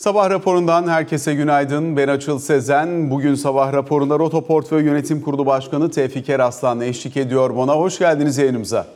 Sabah raporundan herkese günaydın. Ben Açıl Sezen. Bugün sabah raporunda Roto Portföy Yönetim Kurulu Başkanı Tevfik Eraslan eşlik ediyor bana. Hoş geldiniz yayınımıza.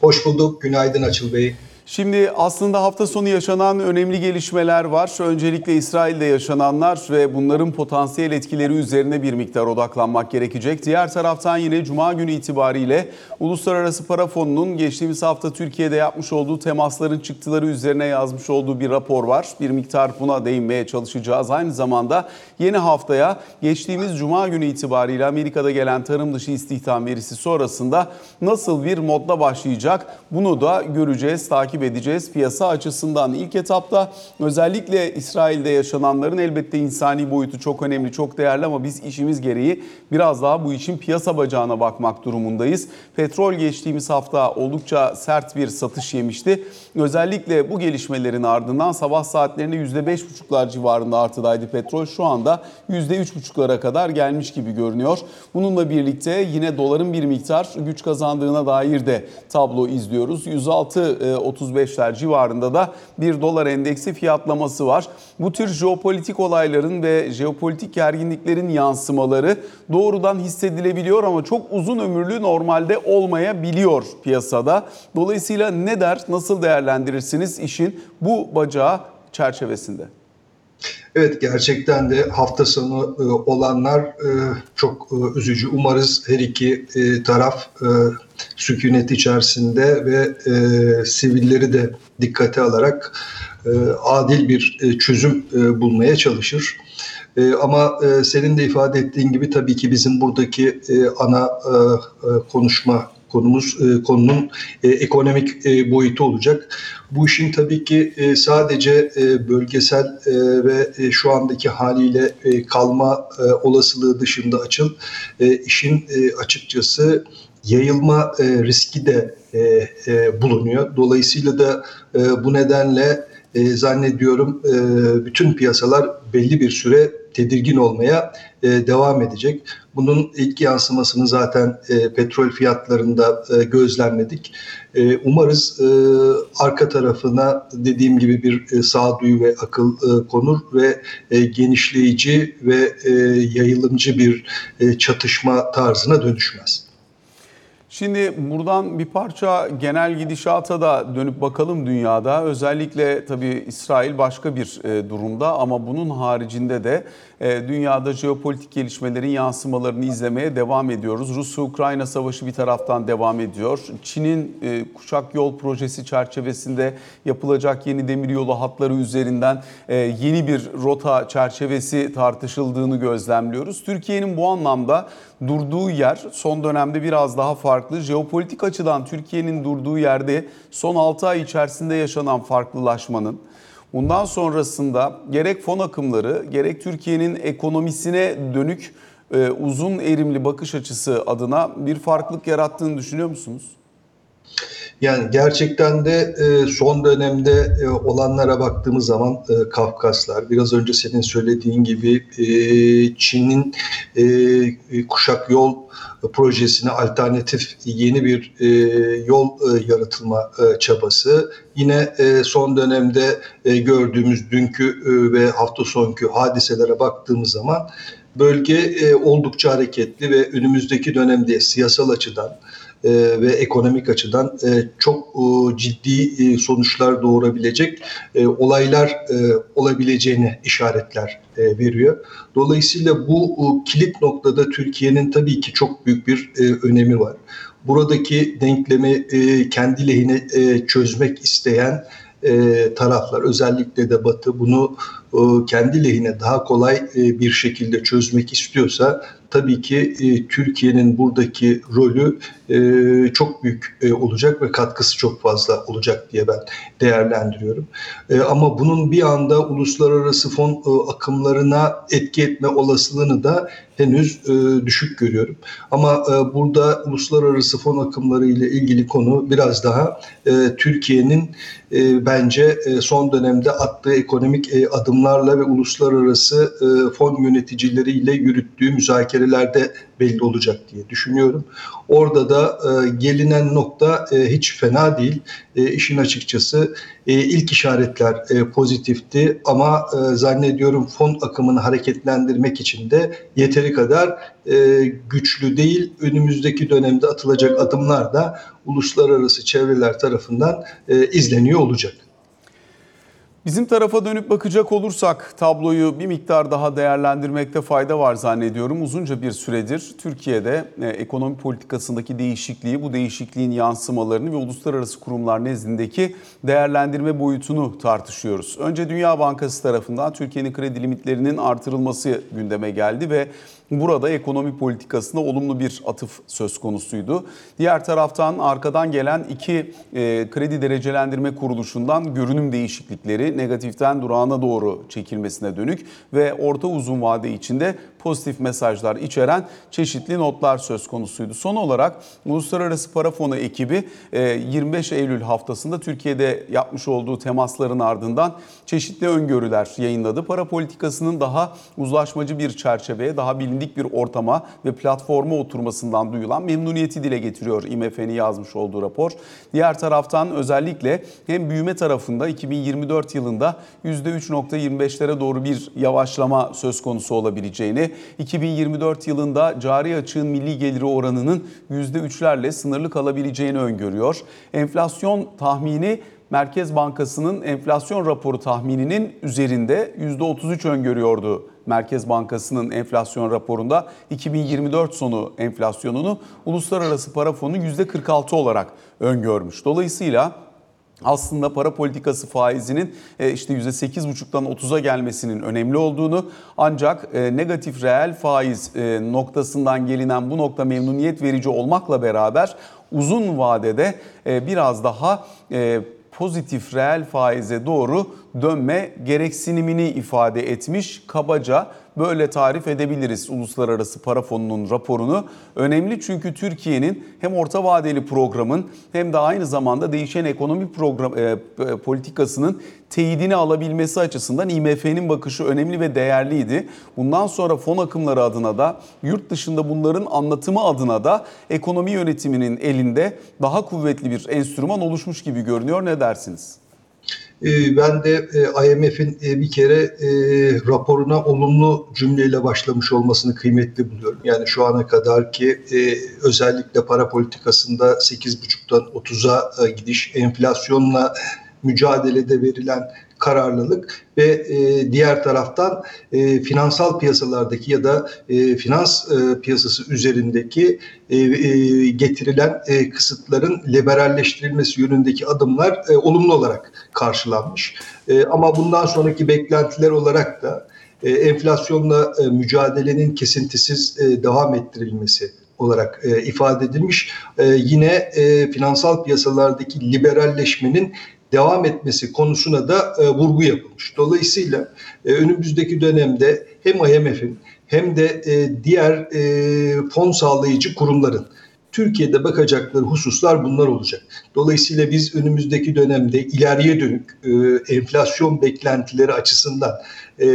Hoş bulduk. Günaydın Açıl Bey. Şimdi aslında hafta sonu yaşanan önemli gelişmeler var. Öncelikle İsrail'de yaşananlar ve bunların potansiyel etkileri üzerine bir miktar odaklanmak gerekecek. Diğer taraftan yine Cuma günü itibariyle Uluslararası Para Fonu'nun geçtiğimiz hafta Türkiye'de yapmış olduğu temasların çıktıları üzerine yazmış olduğu bir rapor var. Bir miktar buna değinmeye çalışacağız. Aynı zamanda yeni haftaya geçtiğimiz Cuma günü itibariyle Amerika'da gelen tarım dışı istihdam verisi sonrasında nasıl bir modla başlayacak bunu da göreceğiz, takip takip edeceğiz piyasa açısından. ilk etapta özellikle İsrail'de yaşananların elbette insani boyutu çok önemli, çok değerli ama biz işimiz gereği biraz daha bu işin piyasa bacağına bakmak durumundayız. Petrol geçtiğimiz hafta oldukça sert bir satış yemişti. Özellikle bu gelişmelerin ardından sabah saatlerinde %5,5'lar civarında artıdaydı petrol. Şu anda %3,5'lara kadar gelmiş gibi görünüyor. Bununla birlikte yine doların bir miktar güç kazandığına dair de tablo izliyoruz. 106 135'ler civarında da bir dolar endeksi fiyatlaması var. Bu tür jeopolitik olayların ve jeopolitik gerginliklerin yansımaları doğrudan hissedilebiliyor ama çok uzun ömürlü normalde olmayabiliyor piyasada. Dolayısıyla ne der, nasıl değerlendirirsiniz işin bu bacağı çerçevesinde? Evet gerçekten de hafta sonu e, olanlar e, çok e, üzücü. Umarız her iki taraf sükunet içerisinde ve sivilleri de dikkate alarak adil bir çözüm bulmaya çalışır. ama senin de ifade ettiğin gibi tabii ki bizim buradaki ana konuşma konumuz e, konunun e, ekonomik e, boyutu olacak. Bu işin tabii ki e, sadece e, bölgesel e, ve e, şu andaki haliyle e, kalma e, olasılığı dışında açıl e, işin e, açıkçası yayılma e, riski de e, e, bulunuyor. Dolayısıyla da e, bu nedenle e, zannediyorum e, bütün piyasalar belli bir süre tedirgin olmaya e, devam edecek. Bunun ilk yansımasını zaten e, petrol fiyatlarında e, gözlemledik. E, umarız e, arka tarafına dediğim gibi bir e, sağduyu ve akıl e, konur ve e, genişleyici ve e, yayılımcı bir e, çatışma tarzına dönüşmez. Şimdi buradan bir parça genel gidişata da dönüp bakalım dünyada. Özellikle tabii İsrail başka bir e, durumda ama bunun haricinde de e, dünyada jeopolitik gelişmelerin yansımalarını izlemeye devam ediyoruz. Rusya-Ukrayna savaşı bir taraftan devam ediyor. Çin'in e, kuşak yol projesi çerçevesinde yapılacak yeni demiryolu hatları üzerinden yeni bir rota çerçevesi tartışıldığını gözlemliyoruz. Türkiye'nin bu anlamda durduğu yer son dönemde biraz daha farklı. Jeopolitik açıdan Türkiye'nin durduğu yerde son 6 ay içerisinde yaşanan farklılaşmanın bundan sonrasında gerek fon akımları gerek Türkiye'nin ekonomisine dönük e, uzun erimli bakış açısı adına bir farklılık yarattığını düşünüyor musunuz? Yani gerçekten de e, son dönemde e, olanlara baktığımız zaman e, Kafkaslar, biraz önce senin söylediğin gibi Çin'in kuşak yol projesine alternatif yeni bir yol yaratılma çabası. Yine son dönemde gördüğümüz dünkü ve hafta sonki hadiselere baktığımız zaman bölge oldukça hareketli ve önümüzdeki dönemde siyasal açıdan e, ve ekonomik açıdan e, çok e, ciddi sonuçlar doğurabilecek olaylar olabileceğini işaretler veriyor. Dolayısıyla bu kilit noktada Türkiye'nin tabii ki çok büyük bir önemi var. Buradaki denklemi kendi lehine çözmek isteyen taraflar özellikle de Batı bunu kendi lehine daha kolay bir şekilde çözmek istiyorsa tabii ki Türkiye'nin buradaki rolü e, çok büyük e, olacak ve katkısı çok fazla olacak diye ben değerlendiriyorum. E, ama bunun bir anda uluslararası fon e, akımlarına etki etme olasılığını da henüz e, düşük görüyorum. Ama e, burada uluslararası fon akımları ile ilgili konu biraz daha e, Türkiye'nin e, bence e, son dönemde attığı ekonomik e, adımlarla ve uluslararası e, fon yöneticileriyle yürüttüğü müzakerelerde belli olacak diye düşünüyorum. Orada da e, gelinen nokta e, hiç fena değil. E, işin açıkçası e, ilk işaretler e, pozitifti ama e, zannediyorum fon akımını hareketlendirmek için de yeteri kadar e, güçlü değil. Önümüzdeki dönemde atılacak adımlar da uluslararası çevreler tarafından e, izleniyor olacak. Bizim tarafa dönüp bakacak olursak tabloyu bir miktar daha değerlendirmekte fayda var zannediyorum. Uzunca bir süredir Türkiye'de e, ekonomi politikasındaki değişikliği, bu değişikliğin yansımalarını ve uluslararası kurumlar nezdindeki değerlendirme boyutunu tartışıyoruz. Önce Dünya Bankası tarafından Türkiye'nin kredi limitlerinin artırılması gündeme geldi ve Burada ekonomi politikasında olumlu bir atıf söz konusuydu. Diğer taraftan arkadan gelen iki e, kredi derecelendirme kuruluşundan görünüm değişiklikleri negatiften durağına doğru çekilmesine dönük ve orta uzun vade içinde pozitif mesajlar içeren çeşitli notlar söz konusuydu. Son olarak Uluslararası Para Fonu ekibi 25 e, Eylül haftasında Türkiye'de yapmış olduğu temasların ardından çeşitli öngörüler yayınladı. Para politikasının daha uzlaşmacı bir çerçeveye, daha bilindik bir ortama ve platforma oturmasından duyulan memnuniyeti dile getiriyor IMF'nin yazmış olduğu rapor. Diğer taraftan özellikle hem büyüme tarafında 2024 yılında %3.25'lere doğru bir yavaşlama söz konusu olabileceğini, 2024 yılında cari açığın milli geliri oranının %3'lerle sınırlı kalabileceğini öngörüyor. Enflasyon tahmini Merkez Bankası'nın enflasyon raporu tahmininin üzerinde %33 öngörüyordu. Merkez Bankası'nın enflasyon raporunda 2024 sonu enflasyonunu Uluslararası Para Fonu %46 olarak öngörmüş. Dolayısıyla aslında para politikası faizinin e, işte %8,5'tan 30'a gelmesinin önemli olduğunu ancak e, negatif reel faiz e, noktasından gelinen bu nokta memnuniyet verici olmakla beraber uzun vadede biraz daha pozitif reel faize doğru dönme gereksinimini ifade etmiş kabaca böyle tarif edebiliriz Uluslararası Para Fonu'nun raporunu. Önemli çünkü Türkiye'nin hem orta vadeli programın hem de aynı zamanda değişen ekonomi program e, politikasının teyidini alabilmesi açısından IMF'nin bakışı önemli ve değerliydi. Bundan sonra fon akımları adına da yurt dışında bunların anlatımı adına da ekonomi yönetiminin elinde daha kuvvetli bir enstrüman oluşmuş gibi görünüyor. Ne dersiniz? Ee, ben de e, IMF'in e, bir kere e, raporuna olumlu cümleyle başlamış olmasını kıymetli buluyorum. Yani şu ana kadar ki özellikle para politikasında 8,5'tan 30'a gidiş, enflasyonla mücadelede verilen kararlılık ve e, diğer taraftan e, finansal piyasalardaki ya da e, finans e, piyasası üzerindeki e, e, getirilen e, kısıtların liberalleştirilmesi yönündeki adımlar e, olumlu olarak karşılanmış. E, ama bundan sonraki beklentiler olarak da e, enflasyonla e, mücadelenin kesintisiz e, devam ettirilmesi olarak e, ifade edilmiş. E, yine e, finansal piyasalardaki liberalleşmenin devam etmesi konusuna da e, vurgu yapılmış. Dolayısıyla e, önümüzdeki dönemde hem IMF'in hem de e, diğer e, fon sağlayıcı kurumların Türkiye'de bakacakları hususlar bunlar olacak. Dolayısıyla biz önümüzdeki dönemde ileriye dönük e, enflasyon beklentileri açısından e,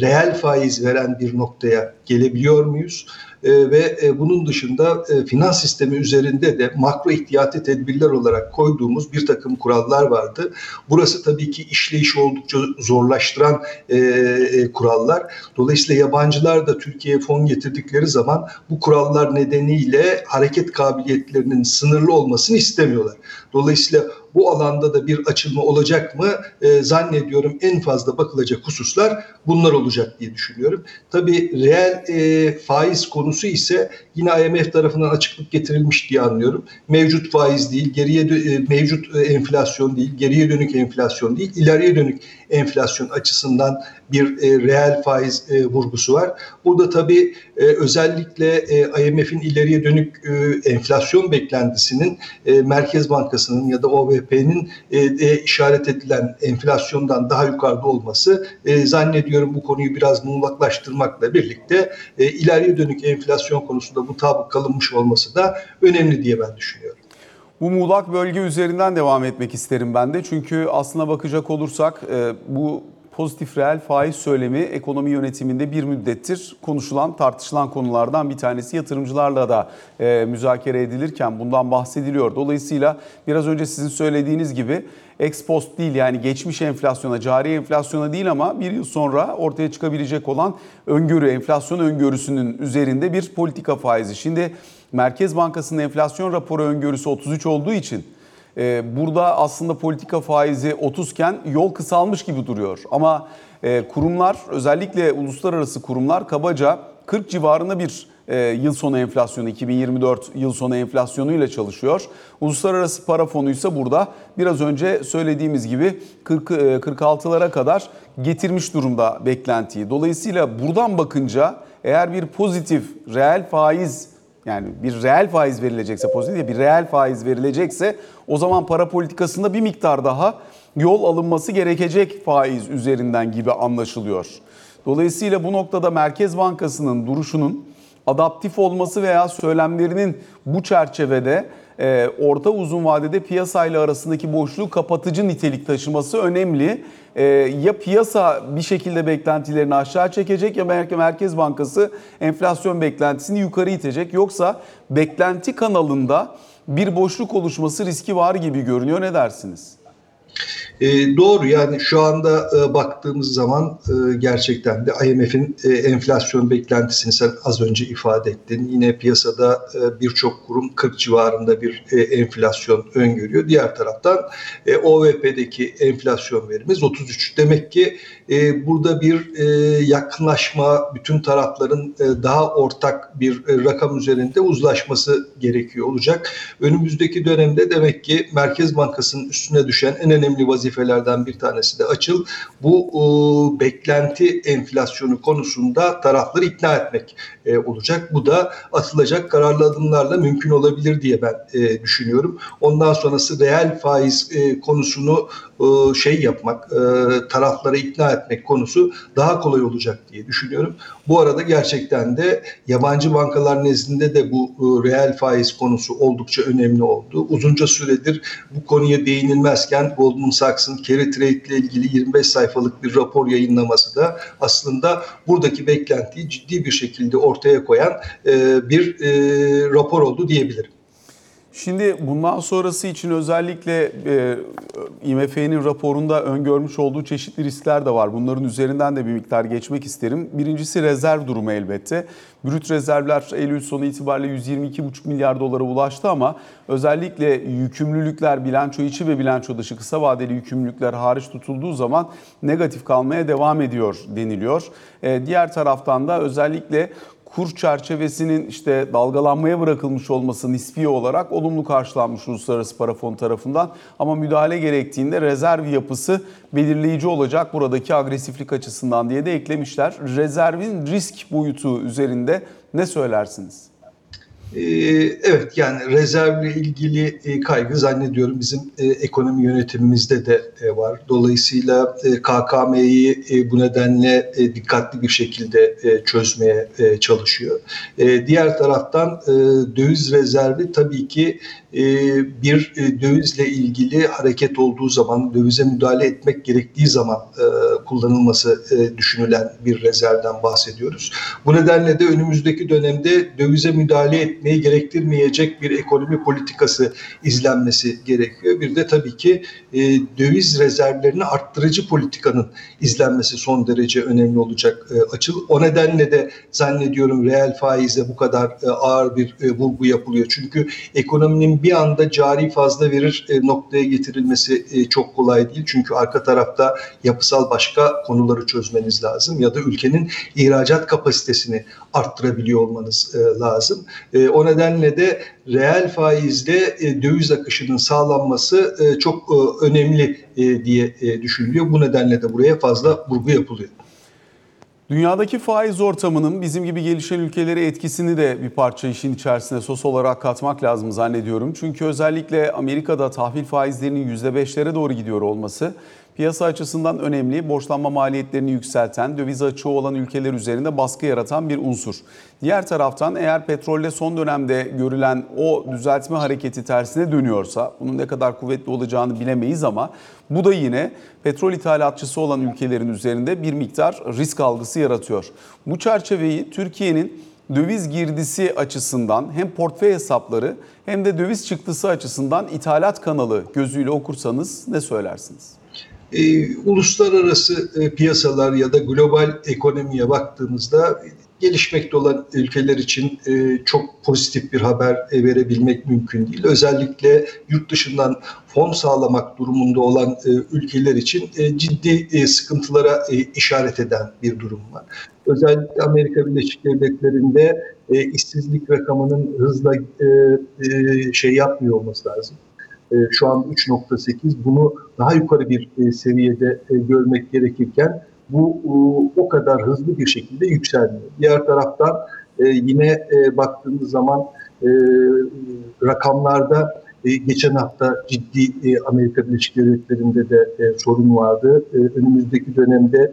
reel faiz veren bir noktaya gelebiliyor muyuz? E, ve e, bunun dışında e, finans sistemi üzerinde de makro ihtiyati tedbirler olarak koyduğumuz bir takım kurallar vardı. Burası tabii ki işleyişi oldukça zorlaştıran e, kurallar. Dolayısıyla yabancılar da Türkiye'ye fon getirdikleri zaman bu kurallar nedeniyle hareket kabiliyetlerinin sınırlı olmasını istemiyorlar. Dolayısıyla bu alanda da bir açılma olacak mı e, zannediyorum en fazla bakılacak hususlar bunlar olacak diye düşünüyorum. Tabii reel e, faiz konusu ise yine IMF tarafından açıklık getirilmiş diye anlıyorum. Mevcut faiz değil, geriye e, mevcut e, enflasyon değil, geriye dönük enflasyon değil, ileriye dönük enflasyon açısından bir e, reel faiz e, vurgusu var. Burada tabii e, özellikle e, IMF'in ileriye dönük e, enflasyon beklentisinin e, Merkez Bankası'nın ya da OVP'nin e, e, işaret edilen enflasyondan daha yukarıda olması e, zannediyorum bu konuyu biraz muğlaklaştırmakla birlikte e, ileriye dönük enflasyon konusunda mutabık kalınmış olması da önemli diye ben düşünüyorum. Bu muğlak bölge üzerinden devam etmek isterim ben de. Çünkü aslına bakacak olursak e, bu pozitif reel faiz söylemi ekonomi yönetiminde bir müddettir konuşulan, tartışılan konulardan bir tanesi. Yatırımcılarla da e, müzakere edilirken bundan bahsediliyor. Dolayısıyla biraz önce sizin söylediğiniz gibi ex post değil yani geçmiş enflasyona, cari enflasyona değil ama bir yıl sonra ortaya çıkabilecek olan öngörü, enflasyon öngörüsünün üzerinde bir politika faizi. Şimdi Merkez Bankası'nın enflasyon raporu öngörüsü 33 olduğu için burada aslında politika faizi 30 iken yol kısalmış gibi duruyor. Ama e, kurumlar özellikle uluslararası kurumlar kabaca 40 civarında bir e, yıl sonu enflasyonu 2024 yıl sonu enflasyonuyla çalışıyor. Uluslararası para fonu ise burada biraz önce söylediğimiz gibi 40 46'lara kadar getirmiş durumda beklentiyi. Dolayısıyla buradan bakınca eğer bir pozitif reel faiz yani bir reel faiz verilecekse pozitif bir reel faiz verilecekse o zaman para politikasında bir miktar daha yol alınması gerekecek faiz üzerinden gibi anlaşılıyor. Dolayısıyla bu noktada Merkez Bankası'nın duruşunun adaptif olması veya söylemlerinin bu çerçevede e, orta uzun vadede piyasayla arasındaki boşluğu kapatıcı nitelik taşıması önemli. E, ya piyasa bir şekilde beklentilerini aşağı çekecek ya Merkez Bankası enflasyon beklentisini yukarı itecek. Yoksa beklenti kanalında bir boşluk oluşması riski var gibi görünüyor. Ne dersiniz? E, doğru yani şu anda e, baktığımız zaman e, gerçekten de IMF'in e, enflasyon beklentisini sen az önce ifade ettin. Yine piyasada e, birçok kurum 40 civarında bir e, enflasyon öngörüyor. Diğer taraftan e, OVP'deki enflasyon verimiz 33. Demek ki e, burada bir e, yakınlaşma bütün tarafların e, daha ortak bir e, rakam üzerinde uzlaşması gerekiyor olacak. Önümüzdeki dönemde demek ki Merkez Bankası'nın üstüne düşen en önemli vazifelerden bir tanesi de açıl. Bu e, beklenti enflasyonu konusunda tarafları ikna etmek e, olacak. Bu da atılacak kararlı adımlarla mümkün olabilir diye ben e, düşünüyorum. Ondan sonrası reel faiz e, konusunu e, şey yapmak, e, tarafları ikna etmek konusu daha kolay olacak diye düşünüyorum. Bu arada gerçekten de yabancı bankalar nezdinde de bu e, reel faiz konusu oldukça önemli oldu. Uzunca süredir bu konuya değinilmezken Goldman Sachs'ın carry trade ile ilgili 25 sayfalık bir rapor yayınlaması da aslında buradaki beklentiyi ciddi bir şekilde ortaya koyan bir rapor oldu diyebilirim. Şimdi bundan sonrası için özellikle e, IMF'nin raporunda öngörmüş olduğu çeşitli riskler de var. Bunların üzerinden de bir miktar geçmek isterim. Birincisi rezerv durumu elbette. Brüt rezervler Eylül sonu itibariyle 122,5 milyar dolara ulaştı ama özellikle yükümlülükler bilanço içi ve bilanço dışı kısa vadeli yükümlülükler hariç tutulduğu zaman negatif kalmaya devam ediyor deniliyor. E, diğer taraftan da özellikle kur çerçevesinin işte dalgalanmaya bırakılmış olması nispi olarak olumlu karşılanmış Uluslararası Para Fonu tarafından. Ama müdahale gerektiğinde rezerv yapısı belirleyici olacak buradaki agresiflik açısından diye de eklemişler. Rezervin risk boyutu üzerinde ne söylersiniz? Ee, evet yani rezervle ilgili e, kaygı zannediyorum bizim e, ekonomi yönetimimizde de e, var. Dolayısıyla KKM'yi bu nedenle dikkatli bir şekilde çözmeye çalışıyor. Diğer taraftan döviz rezervi tabii ki bir dövizle ilgili hareket olduğu zaman, dövize müdahale etmek gerektiği zaman kullanılması düşünülen bir rezervden bahsediyoruz. Bu nedenle de önümüzdeki dönemde dövize müdahale et etmeyi gerektirmeyecek bir ekonomi politikası izlenmesi gerekiyor. Bir de tabii ki e, döviz rezervlerini arttırıcı politikanın izlenmesi son derece önemli olacak e, açıl. O nedenle de zannediyorum reel faize bu kadar e, ağır bir e, vurgu yapılıyor. Çünkü ekonominin bir anda cari fazla verir e, noktaya getirilmesi e, çok kolay değil. Çünkü arka tarafta yapısal başka konuları çözmeniz lazım ya da ülkenin ihracat kapasitesini arttırabiliyor olmanız e, lazım. O nedenle de reel faizle e, döviz akışının sağlanması çok önemli diye düşünülüyor. Bu nedenle de buraya fazla vurgu yapılıyor. Dünyadaki faiz ortamının bizim gibi gelişen ülkelere etkisini de bir parça işin içerisine sos olarak katmak lazım zannediyorum. Çünkü özellikle Amerika'da tahvil faizlerinin %5'lere doğru gidiyor olması Piyasa açısından önemli, borçlanma maliyetlerini yükselten, döviz açığı olan ülkeler üzerinde baskı yaratan bir unsur. Diğer taraftan eğer petrolde son dönemde görülen o düzeltme hareketi tersine dönüyorsa, bunun ne kadar kuvvetli olacağını bilemeyiz ama bu da yine petrol ithalatçısı olan ülkelerin üzerinde bir miktar risk algısı yaratıyor. Bu çerçeveyi Türkiye'nin döviz girdisi açısından hem portföy hesapları hem de döviz çıktısı açısından ithalat kanalı gözüyle okursanız ne söylersiniz? E, uluslararası e, piyasalar ya da global ekonomiye baktığımızda gelişmekte olan ülkeler için e, çok pozitif bir haber e, verebilmek mümkün değil. Özellikle yurt dışından fon sağlamak durumunda olan e, ülkeler için e, ciddi e, sıkıntılara e, işaret eden bir durum var. Özellikle Amerika Birleşik Devletleri'nde e, işsizlik rakamının hızla e, e, şey yapmıyor olması lazım e, şu an 3.8 bunu daha yukarı bir e, seviyede e, görmek gerekirken bu o kadar hızlı bir şekilde yükselmiyor. Diğer taraftan yine baktığımız zaman rakamlarda geçen hafta ciddi Amerika Birleşik Devletleri'nde de sorun vardı. Önümüzdeki dönemde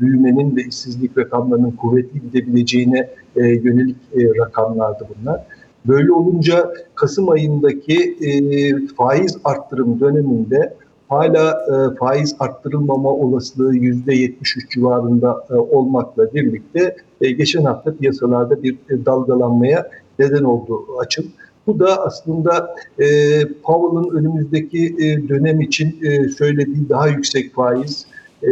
büyümenin ve işsizlik rakamlarının kuvvetli gidebileceğine yönelik rakamlardı bunlar. Böyle olunca Kasım ayındaki e, faiz arttırım döneminde hala e, faiz arttırılmama olasılığı %73 civarında e, olmakla birlikte e, geçen hafta piyasalarda bir e, dalgalanmaya neden oldu açım. Bu da aslında e, Powell'ın önümüzdeki e, dönem için e, söylediği daha yüksek faiz e,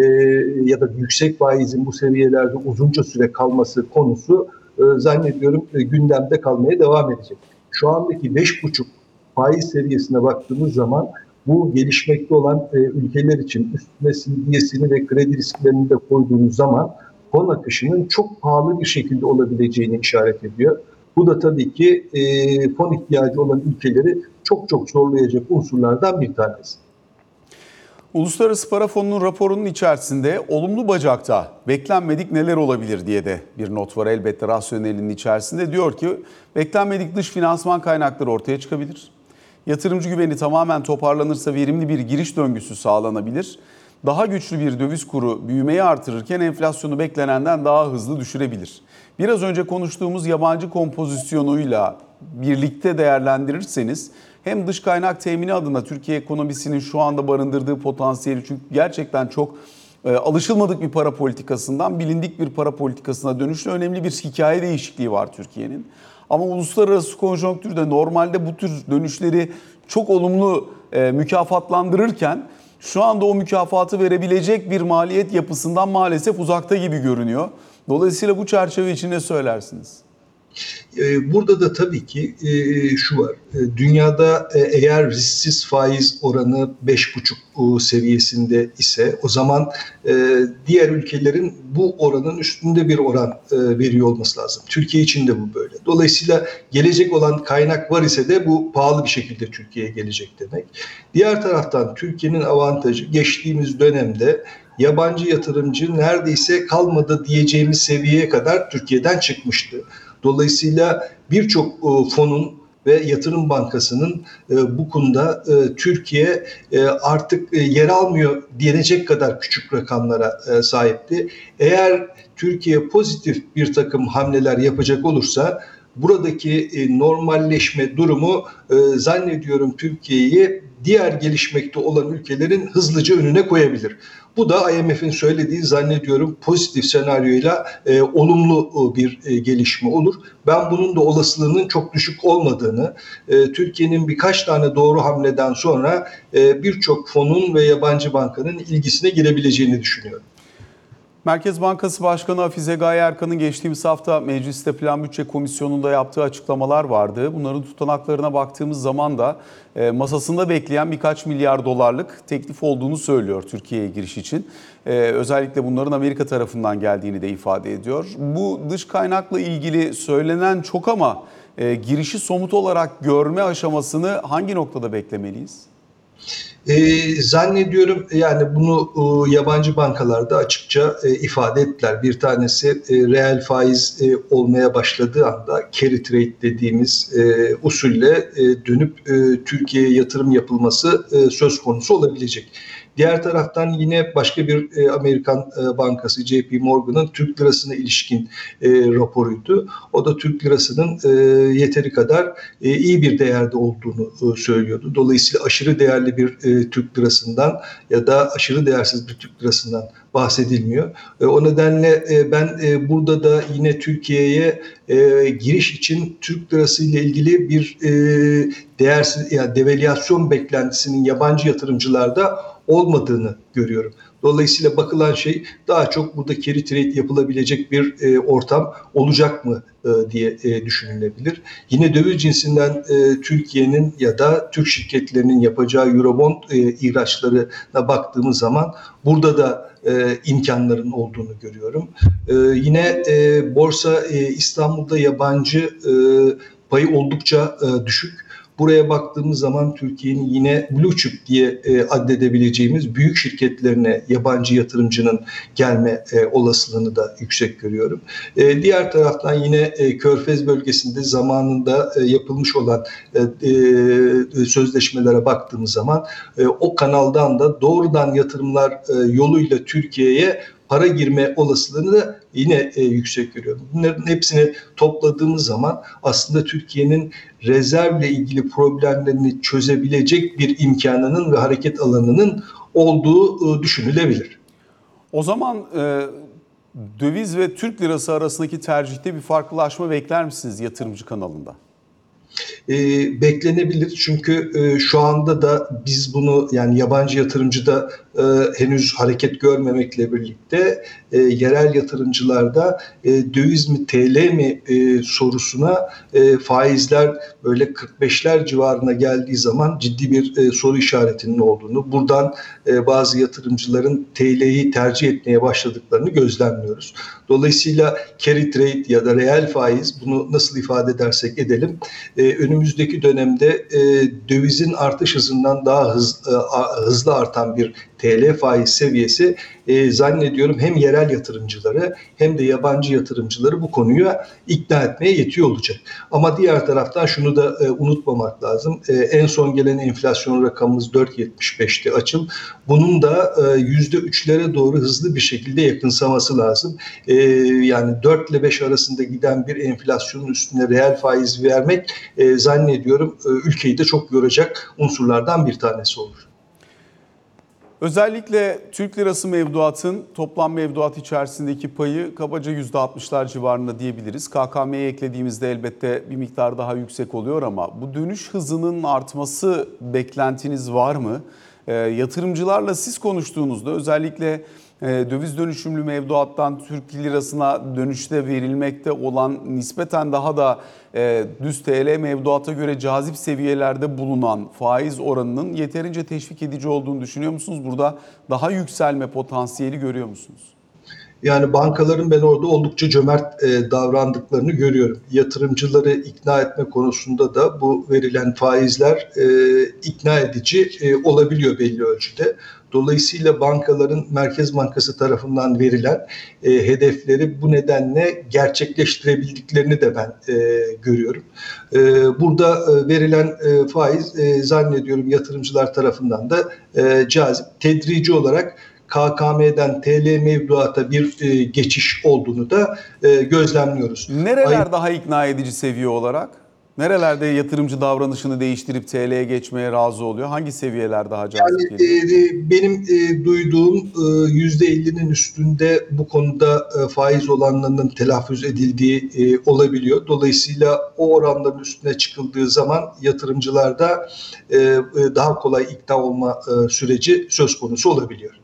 ya da yüksek faizin bu seviyelerde uzunca süre kalması konusu zannediyorum e, gündemde kalmaya devam edecek. Şu andaki 5,5 faiz seviyesine baktığımız zaman bu gelişmekte olan e, ülkeler için üstüne CDS'ini ve kredi risklerini de koyduğunuz zaman fon akışının çok pahalı bir şekilde olabileceğini işaret ediyor. Bu da tabii ki e, fon ihtiyacı olan ülkeleri çok çok zorlayacak unsurlardan bir tanesi. Uluslararası Para Fonu'nun raporunun içerisinde olumlu bacakta beklenmedik neler olabilir diye de bir not var elbette rasyonelinin içerisinde. Diyor ki beklenmedik dış finansman kaynakları ortaya çıkabilir. Yatırımcı güveni tamamen toparlanırsa verimli bir giriş döngüsü sağlanabilir. Daha güçlü bir döviz kuru büyümeyi artırırken enflasyonu beklenenden daha hızlı düşürebilir. Biraz önce konuştuğumuz yabancı kompozisyonuyla birlikte değerlendirirseniz hem dış kaynak temini adına Türkiye ekonomisinin şu anda barındırdığı potansiyeli çünkü gerçekten çok e, alışılmadık bir para politikasından bilindik bir para politikasına dönüşlü önemli bir hikaye değişikliği var Türkiye'nin. Ama uluslararası konjonktürde normalde bu tür dönüşleri çok olumlu e, mükafatlandırırken şu anda o mükafatı verebilecek bir maliyet yapısından maalesef uzakta gibi görünüyor. Dolayısıyla bu çerçeve için ne söylersiniz? Ee, burada da tabii ki e, şu var. E, dünyada e, eğer risksiz faiz oranı 5,5 seviyesinde ise o zaman diğer ülkelerin bu oranın üstünde bir oran veriyor olması lazım. Türkiye için de bu böyle. Dolayısıyla gelecek olan kaynak var ise de bu pahalı bir şekilde Türkiye'ye gelecek demek. Diğer taraftan Türkiye'nin avantajı geçtiğimiz dönemde yabancı yatırımcı neredeyse kalmadı diyeceğimiz seviyeye kadar Türkiye'den çıkmıştı. Dolayısıyla birçok e, fonun ve yatırım bankasının e, bu konuda e, Türkiye artık yer almıyor diyecek kadar küçük rakamlara sahipti. Eğer Türkiye pozitif bir takım hamleler yapacak olursa buradaki normalleşme durumu zannediyorum Türkiye'yi diğer gelişmekte olan ülkelerin hızlıca önüne koyabilir. Bu da IMF'in söylediği zannediyorum pozitif senaryoyla e, olumlu e, bir e, gelişme olur. Ben bunun da olasılığının çok düşük olmadığını, e, Türkiye'nin birkaç tane doğru hamleden sonra e, birçok fonun ve yabancı bankanın ilgisine girebileceğini düşünüyorum. Merkez Bankası Başkanı Hafize Gaye Erkan'ın geçtiğimiz hafta Mecliste Plan Bütçe Komisyonu'nda yaptığı açıklamalar vardı. Bunların tutanaklarına baktığımız zaman da e, masasında bekleyen birkaç milyar dolarlık teklif olduğunu söylüyor Türkiye'ye giriş için. E, özellikle bunların Amerika tarafından geldiğini de ifade ediyor. Bu dış kaynakla ilgili söylenen çok ama e, girişi somut olarak görme aşamasını hangi noktada beklemeliyiz? E, zannediyorum yani bunu e, yabancı bankalarda açıkça e, ifade ettiler. Bir tanesi e, reel faiz e, olmaya başladığı anda carry trade dediğimiz e, usulle e, dönüp e, Türkiye'ye yatırım yapılması e, söz konusu olabilecek. Diğer taraftan yine başka bir e, Amerikan e, bankası JP Morgan'ın Türk lirasına ilişkin e, raporuydu. O da Türk lirasının e, yeteri kadar e, iyi bir değerde olduğunu e, söylüyordu. Dolayısıyla aşırı değerli bir e, Türk lirasından ya da aşırı değersiz bir Türk lirasından bahsedilmiyor. E, o nedenle e, ben e, burada da yine Türkiye'ye e, giriş için Türk lirası ile ilgili bir e, değersiz yani devalüasyon beklentisinin yabancı yatırımcılarda olmadığını görüyorum. Dolayısıyla bakılan şey daha çok burada carry trade yapılabilecek bir e, ortam olacak mı e, diye e, düşünülebilir. Yine döviz cinsinden e, Türkiye'nin ya da Türk şirketlerinin yapacağı Eurobond e, ihraçlarına baktığımız zaman burada da e, imkanların olduğunu görüyorum. E, yine e, borsa e, İstanbul'da yabancı e, payı oldukça e, düşük. Buraya baktığımız zaman Türkiye'nin yine blue chip diye e, addedebileceğimiz büyük şirketlerine yabancı yatırımcının gelme e, olasılığını da yüksek görüyorum. E, diğer taraftan yine e, Körfez bölgesinde zamanında e, yapılmış olan e, e, sözleşmelere baktığımız zaman e, o kanaldan da doğrudan yatırımlar e, yoluyla Türkiye'ye para girme olasılığını da yine e, yüksek görüyorum. Bunların hepsini topladığımız zaman aslında Türkiye'nin rezervle ilgili problemlerini çözebilecek bir imkanının ve hareket alanının olduğu e, düşünülebilir. O zaman e, döviz ve Türk lirası arasındaki tercihte bir farklılaşma bekler misiniz yatırımcı kanalında? e, beklenebilir. Çünkü e, şu anda da biz bunu yani yabancı yatırımcı da e, henüz hareket görmemekle birlikte e, yerel yatırımcılarda e, döviz mi TL mi e, sorusuna e, faizler böyle 45'ler civarına geldiği zaman ciddi bir e, soru işaretinin olduğunu, buradan e, bazı yatırımcıların TL'yi tercih etmeye başladıklarını gözlemliyoruz. Dolayısıyla carry trade ya da reel faiz bunu nasıl ifade edersek edelim e, önümüzdeki dönemde e, dövizin artış hızından daha hız, e, hızlı artan bir TL faiz seviyesi e, zannediyorum hem yerel yatırımcıları hem de yabancı yatırımcıları bu konuyu ikna etmeye yetiyor olacak. Ama diğer taraftan şunu da e, unutmamak lazım. E, en son gelen enflasyon rakamımız 4.75'ti açıl. Bunun da e, %3'lere doğru hızlı bir şekilde yakınsaması lazım. E, yani 4 ile 5 arasında giden bir enflasyonun üstüne reel faiz vermek e, zannediyorum e, ülkeyi de çok yoracak unsurlardan bir tanesi olur. Özellikle Türk lirası mevduatın toplam mevduat içerisindeki payı kabaca %60'lar civarında diyebiliriz. KKM'ye eklediğimizde elbette bir miktar daha yüksek oluyor ama bu dönüş hızının artması beklentiniz var mı? E, yatırımcılarla siz konuştuğunuzda özellikle döviz dönüşümlü mevduattan Türk lirasına dönüşte verilmekte olan nispeten daha da e, düz TL mevduata göre cazip seviyelerde bulunan faiz oranının yeterince teşvik edici olduğunu düşünüyor musunuz? Burada daha yükselme potansiyeli görüyor musunuz? Yani bankaların ben orada oldukça cömert e, davrandıklarını görüyorum. Yatırımcıları ikna etme konusunda da bu verilen faizler e, ikna edici e, olabiliyor belli ölçüde. Dolayısıyla bankaların Merkez Bankası tarafından verilen e, hedefleri bu nedenle gerçekleştirebildiklerini de ben e, görüyorum. E, burada e, verilen e, faiz e, zannediyorum yatırımcılar tarafından da e, cazip. Tedrici olarak KKM'den TL mevduata bir e, geçiş olduğunu da e, gözlemliyoruz. Nereler Ay- daha ikna edici seviye olarak? Nerelerde yatırımcı davranışını değiştirip TL'ye geçmeye razı oluyor? Hangi seviyeler daha cazip yani, geliyor? E, benim e, duyduğum e, %50'nin üstünde bu konuda e, faiz olanlarının telaffuz edildiği e, olabiliyor. Dolayısıyla o oranların üstüne çıkıldığı zaman yatırımcılarda e, e, daha kolay ikna olma e, süreci söz konusu olabiliyor.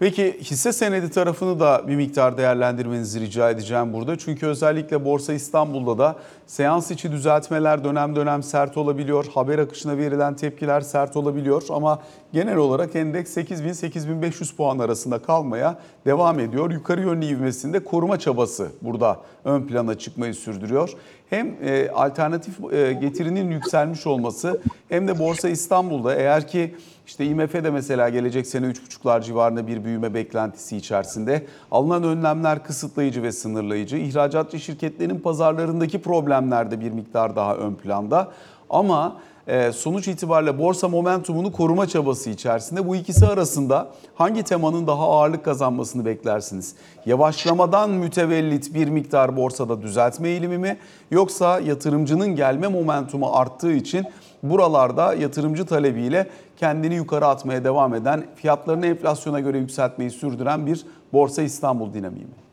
Peki hisse senedi tarafını da bir miktar değerlendirmenizi rica edeceğim burada. Çünkü özellikle Borsa İstanbul'da da seans içi düzeltmeler dönem dönem sert olabiliyor. Haber akışına verilen tepkiler sert olabiliyor ama genel olarak endeks 8000-8500 puan arasında kalmaya devam ediyor. Yukarı yönlü ivmesinde koruma çabası burada ön plana çıkmayı sürdürüyor. Hem e, alternatif e, getirinin yükselmiş olması hem de Borsa İstanbul'da eğer ki işte IMF de mesela gelecek sene 3,5'lar civarında bir büyüme beklentisi içerisinde. Alınan önlemler kısıtlayıcı ve sınırlayıcı. İhracatçı şirketlerin pazarlarındaki problemler de bir miktar daha ön planda. Ama e, sonuç itibariyle borsa momentumunu koruma çabası içerisinde bu ikisi arasında hangi temanın daha ağırlık kazanmasını beklersiniz? Yavaşlamadan mütevellit bir miktar borsada düzeltme eğilimi mi yoksa yatırımcının gelme momentumu arttığı için buralarda yatırımcı talebiyle kendini yukarı atmaya devam eden, fiyatlarını enflasyona göre yükseltmeyi sürdüren bir Borsa İstanbul dinamiği mi?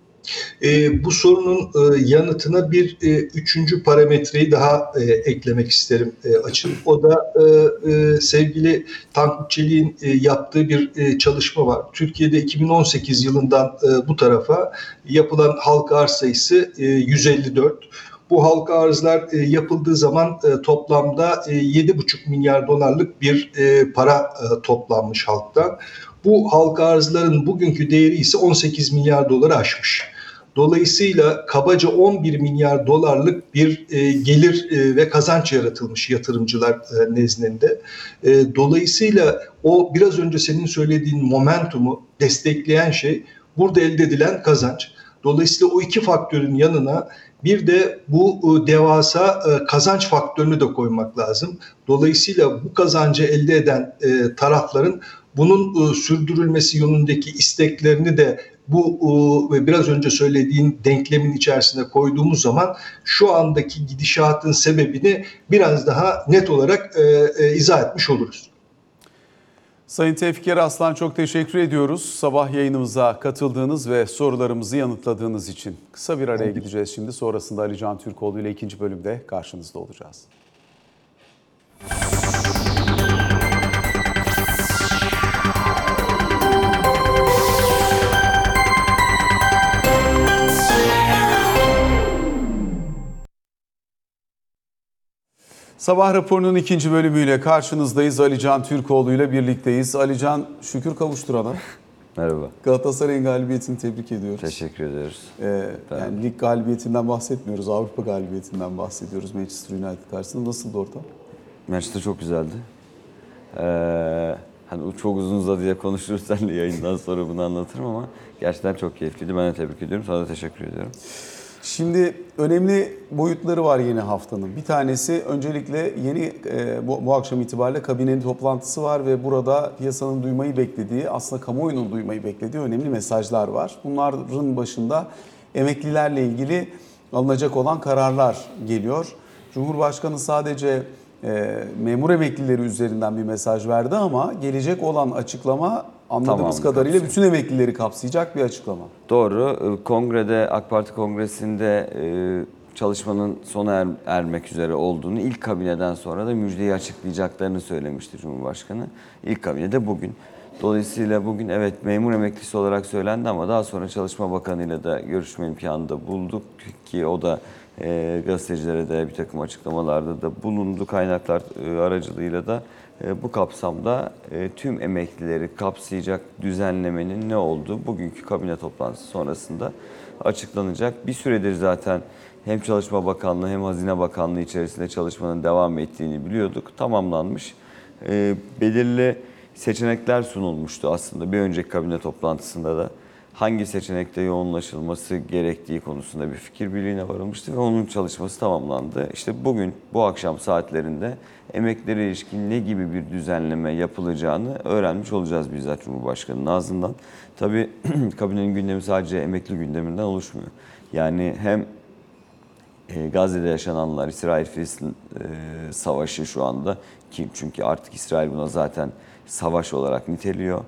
E, bu sorunun e, yanıtına bir e, üçüncü parametreyi daha e, eklemek isterim e, açın. O da e, e, sevgili Tankut e, yaptığı bir e, çalışma var. Türkiye'de 2018 yılından e, bu tarafa yapılan halka arz sayısı e, 154. Bu halka arzlar e, yapıldığı zaman e, toplamda e, 7,5 milyar dolarlık bir e, para e, toplanmış halktan. Bu halka arzların bugünkü değeri ise 18 milyar doları aşmış. Dolayısıyla kabaca 11 milyar dolarlık bir e, gelir e, ve kazanç yaratılmış yatırımcılar e, nezdinde. E, dolayısıyla o biraz önce senin söylediğin momentumu destekleyen şey burada elde edilen kazanç. Dolayısıyla o iki faktörün yanına bir de bu e, devasa e, kazanç faktörünü de koymak lazım. Dolayısıyla bu kazancı elde eden e, tarafların bunun sürdürülmesi yönündeki isteklerini de bu e, biraz önce söylediğin denklemin içerisine koyduğumuz zaman şu andaki gidişatın sebebini biraz daha net olarak e, e, izah etmiş oluruz. Sayın Tevfik Aslan çok teşekkür ediyoruz. Sabah yayınımıza katıldığınız ve sorularımızı yanıtladığınız için. Kısa bir araya gideceğiz şimdi. Sonrasında Ali Can Türkoğlu ile ikinci bölümde karşınızda olacağız. Sabah raporunun ikinci bölümüyle karşınızdayız. Ali Can Türkoğlu ile birlikteyiz. Ali Can şükür kavuşturana. Merhaba. Galatasaray'ın galibiyetini tebrik ediyoruz. Teşekkür ediyoruz. Ee, Ben- yani lig galibiyetinden bahsetmiyoruz. Avrupa galibiyetinden bahsediyoruz Manchester United karşısında. Nasıldı ortam? Maçta çok güzeldi. Ee, hani çok uzun uzadı diye konuşuruz seninle yayından sonra bunu anlatırım ama gerçekten çok keyifliydi. Ben de tebrik ediyorum. Sana da teşekkür ediyorum. Şimdi önemli boyutları var yeni haftanın. Bir tanesi öncelikle yeni e, bu, bu akşam itibariyle kabinenin toplantısı var ve burada piyasanın duymayı beklediği, aslında kamuoyunun duymayı beklediği önemli mesajlar var. Bunların başında emeklilerle ilgili alınacak olan kararlar geliyor. Cumhurbaşkanı sadece e, memur emeklileri üzerinden bir mesaj verdi ama gelecek olan açıkllama anladığımız Tamamını kadarıyla bütün emeklileri kapsayacak bir açıklama. Doğru. Kongrede, AK Parti kongresinde e, çalışmanın sona er- ermek üzere olduğunu ilk kabineden sonra da müjdeyi açıklayacaklarını söylemişti Cumhurbaşkanı. İlk kabinede bugün. Dolayısıyla bugün evet memur emeklisi olarak söylendi ama daha sonra Çalışma Bakanı'yla da görüşme imkanında bulduk ki o da e, gazetecilere de bir takım açıklamalarda da bulundu kaynaklar e, aracılığıyla da bu kapsamda e, tüm emeklileri kapsayacak düzenlemenin ne olduğu bugünkü kabine toplantısı sonrasında açıklanacak. Bir süredir zaten hem Çalışma Bakanlığı hem Hazine Bakanlığı içerisinde çalışmanın devam ettiğini biliyorduk. Tamamlanmış. E, belirli seçenekler sunulmuştu aslında bir önceki kabine toplantısında da hangi seçenekte yoğunlaşılması gerektiği konusunda bir fikir birliğine varılmıştı ve onun çalışması tamamlandı. İşte bugün bu akşam saatlerinde emeklilere ilişkin ne gibi bir düzenleme yapılacağını öğrenmiş olacağız bizzat Cumhurbaşkanı'nın ağzından. Tabii kabinenin gündemi sadece emekli gündeminden oluşmuyor. Yani hem e, Gazze'de yaşananlar, İsrail-Filistin e, savaşı şu anda ki çünkü artık İsrail buna zaten savaş olarak niteliyor.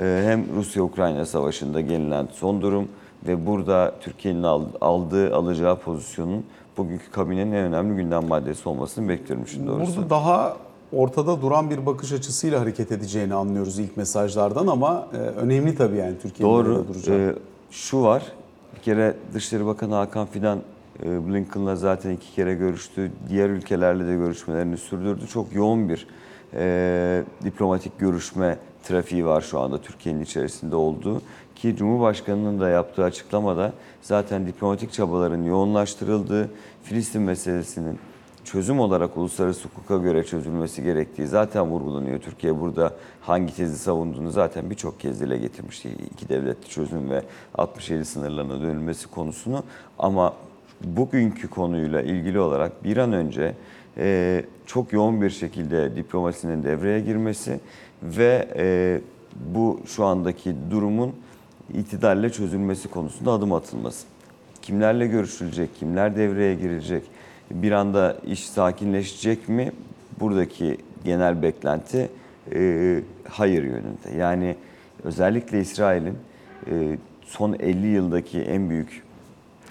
E, hem Rusya-Ukrayna savaşında gelinen son durum ve burada Türkiye'nin al- aldığı, alacağı pozisyonun bugünkü kabinenin en önemli gündem maddesi olmasını bekliyorum şimdi doğrusu. Burada daha ortada duran bir bakış açısıyla hareket edeceğini anlıyoruz ilk mesajlardan ama e, önemli tabii yani Türkiye'nin Doğru. duracağı. Ee, şu var. Bir kere Dışişleri Bakanı Hakan Fidan e, Blinken'la zaten iki kere görüştü. Diğer ülkelerle de görüşmelerini sürdürdü. Çok yoğun bir e, diplomatik görüşme trafiği var şu anda Türkiye'nin içerisinde olduğu. Ki Cumhurbaşkanı'nın da yaptığı açıklamada zaten diplomatik çabaların yoğunlaştırıldığı, Filistin meselesinin çözüm olarak uluslararası hukuka göre çözülmesi gerektiği zaten vurgulanıyor. Türkiye burada hangi tezi savunduğunu zaten birçok kez dile getirmişti. İki devletli çözüm ve 67 sınırlarına dönülmesi konusunu. Ama bugünkü konuyla ilgili olarak bir an önce e, çok yoğun bir şekilde diplomasinin devreye girmesi ve e, bu şu andaki durumun itidalle çözülmesi konusunda adım atılması. Kimlerle görüşülecek, kimler devreye girecek, bir anda iş sakinleşecek mi? Buradaki genel beklenti e, hayır yönünde. Yani özellikle İsrail'in e, son 50 yıldaki en büyük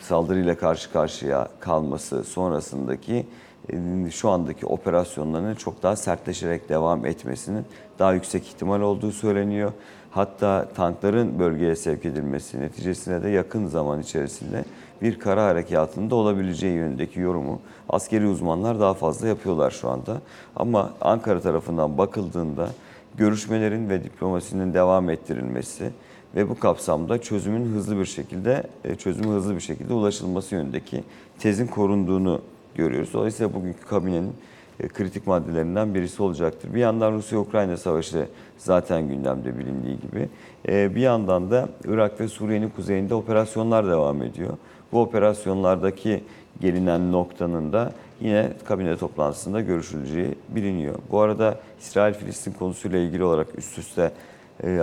saldırıyla karşı karşıya kalması sonrasındaki e, şu andaki operasyonlarının çok daha sertleşerek devam etmesinin daha yüksek ihtimal olduğu söyleniyor. Hatta tankların bölgeye sevk edilmesi neticesinde de yakın zaman içerisinde bir kara harekatında olabileceği yönündeki yorumu askeri uzmanlar daha fazla yapıyorlar şu anda. Ama Ankara tarafından bakıldığında görüşmelerin ve diplomasinin devam ettirilmesi ve bu kapsamda çözümün hızlı bir şekilde e, çözümü hızlı bir şekilde ulaşılması yönündeki tezin korunduğunu görüyoruz. Dolayısıyla bugünkü kabinenin e, kritik maddelerinden birisi olacaktır. Bir yandan Rusya-Ukrayna savaşı zaten gündemde bilindiği gibi. E, Bir yandan da Irak ve Suriye'nin kuzeyinde operasyonlar devam ediyor. Bu operasyonlardaki gelinen noktanın da yine kabine toplantısında görüşüleceği biliniyor. Bu arada İsrail-Filistin konusuyla ilgili olarak üst üste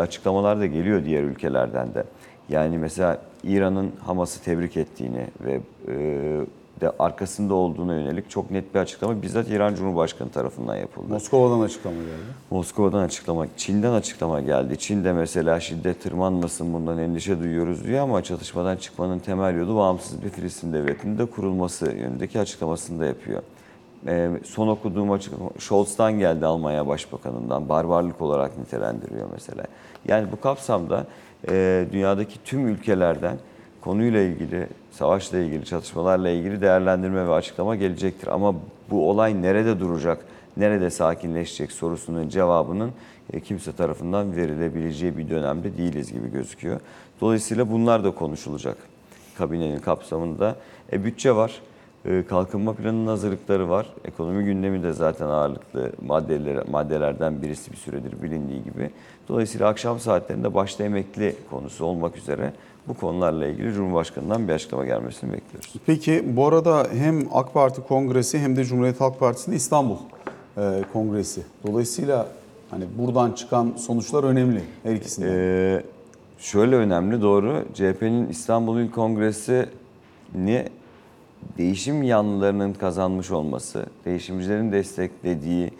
açıklamalar da geliyor diğer ülkelerden de. Yani mesela İran'ın Hamas'ı tebrik ettiğini ve e, de arkasında olduğuna yönelik çok net bir açıklama bizzat İran Cumhurbaşkanı tarafından yapıldı. Moskova'dan açıklama geldi. Moskova'dan açıklama, Çin'den açıklama geldi. Çin'de mesela şiddet tırmanmasın bundan endişe duyuyoruz diyor ama çatışmadan çıkmanın temel yolu bağımsız bir Filistin devletinin de kurulması yönündeki açıklamasını da yapıyor. Ee, son okuduğum açıklama Scholz'tan geldi Almanya Başbakanı'ndan barbarlık olarak nitelendiriyor mesela. Yani bu kapsamda e, dünyadaki tüm ülkelerden konuyla ilgili, savaşla ilgili, çatışmalarla ilgili değerlendirme ve açıklama gelecektir. Ama bu olay nerede duracak, nerede sakinleşecek sorusunun cevabının e, kimse tarafından verilebileceği bir dönemde değiliz gibi gözüküyor. Dolayısıyla bunlar da konuşulacak kabinenin kapsamında. E, bütçe var, kalkınma planının hazırlıkları var. Ekonomi gündemi de zaten ağırlıklı maddeler, maddelerden birisi bir süredir bilindiği gibi. Dolayısıyla akşam saatlerinde başta emekli konusu olmak üzere bu konularla ilgili Cumhurbaşkanı'ndan bir açıklama gelmesini bekliyoruz. Peki bu arada hem AK Parti Kongresi hem de Cumhuriyet Halk Partisi'nin İstanbul e, Kongresi. Dolayısıyla hani buradan çıkan sonuçlar önemli her ikisinde. Ee, şöyle önemli doğru. CHP'nin İstanbul İl Kongresi ni değişim yanlılarının kazanmış olması, değişimcilerin desteklediği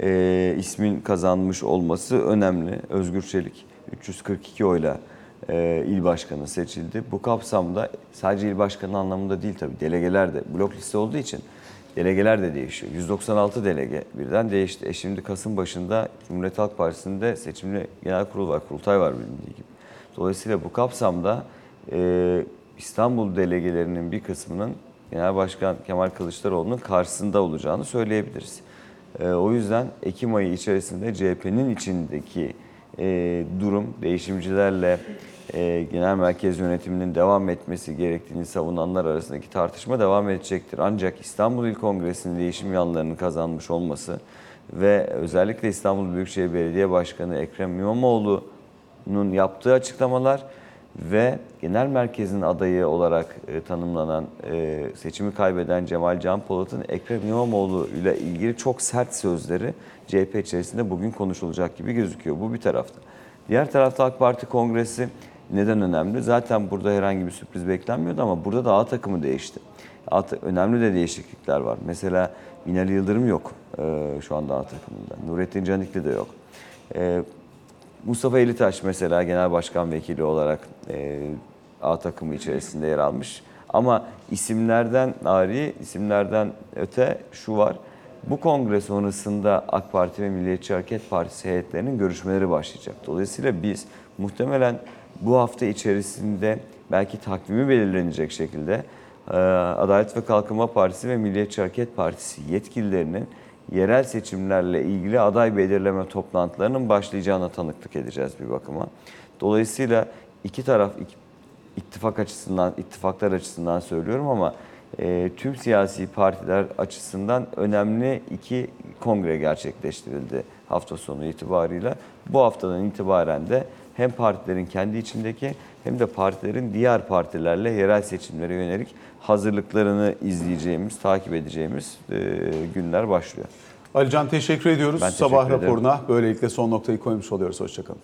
e, ismin kazanmış olması önemli. Özgür Çelik 342 oyla e, il başkanı seçildi. Bu kapsamda sadece il başkanı anlamında değil tabii delegeler de blok liste olduğu için delegeler de değişiyor. 196 delege birden değişti. E şimdi Kasım başında Cumhuriyet Halk Partisi'nde seçimli genel kurul var, kurultay var bilindiği gibi. Dolayısıyla bu kapsamda e, İstanbul delegelerinin bir kısmının Genel Başkan Kemal Kılıçdaroğlu'nun karşısında olacağını söyleyebiliriz. E, o yüzden Ekim ayı içerisinde CHP'nin içindeki e, durum değişimcilerle e, genel merkez yönetiminin devam etmesi gerektiğini savunanlar arasındaki tartışma devam edecektir. Ancak İstanbul İl Kongresi'nin değişim yanlarını kazanmış olması ve özellikle İstanbul Büyükşehir Belediye Başkanı Ekrem İmamoğlu'nun yaptığı açıklamalar ve genel merkezin adayı olarak e, tanımlanan e, seçimi kaybeden Cemal Can Polat'ın Ekrem İmamoğlu ile ilgili çok sert sözleri CHP içerisinde bugün konuşulacak gibi gözüküyor. Bu bir tarafta. Diğer tarafta AK Parti Kongresi neden önemli? Zaten burada herhangi bir sürpriz beklenmiyordu ama burada da A takımı değişti. Önemli de değişiklikler var. Mesela Binali Yıldırım yok e, şu anda A takımında. Nurettin Canikli de yok. E, Mustafa Elitaş mesela genel başkan vekili olarak e, A takımı içerisinde yer almış. Ama isimlerden ari, isimlerden öte şu var. Bu kongre sonrasında AK Parti ve Milliyetçi Hareket Partisi heyetlerinin görüşmeleri başlayacak. Dolayısıyla biz muhtemelen bu hafta içerisinde belki takvimi belirlenecek şekilde e, Adalet ve Kalkınma Partisi ve Milliyetçi Hareket Partisi yetkililerinin yerel seçimlerle ilgili aday belirleme toplantılarının başlayacağına tanıklık edeceğiz bir bakıma. Dolayısıyla iki taraf ittifak açısından, ittifaklar açısından söylüyorum ama e, tüm siyasi partiler açısından önemli iki kongre gerçekleştirildi hafta sonu itibarıyla. Bu haftadan itibaren de hem partilerin kendi içindeki hem de partilerin diğer partilerle yerel seçimlere yönelik hazırlıklarını izleyeceğimiz, takip edeceğimiz e, günler başlıyor. Alican teşekkür ediyoruz. Ben teşekkür Sabah ederim. raporuna böylelikle son noktayı koymuş oluyoruz. Hoşçakalın.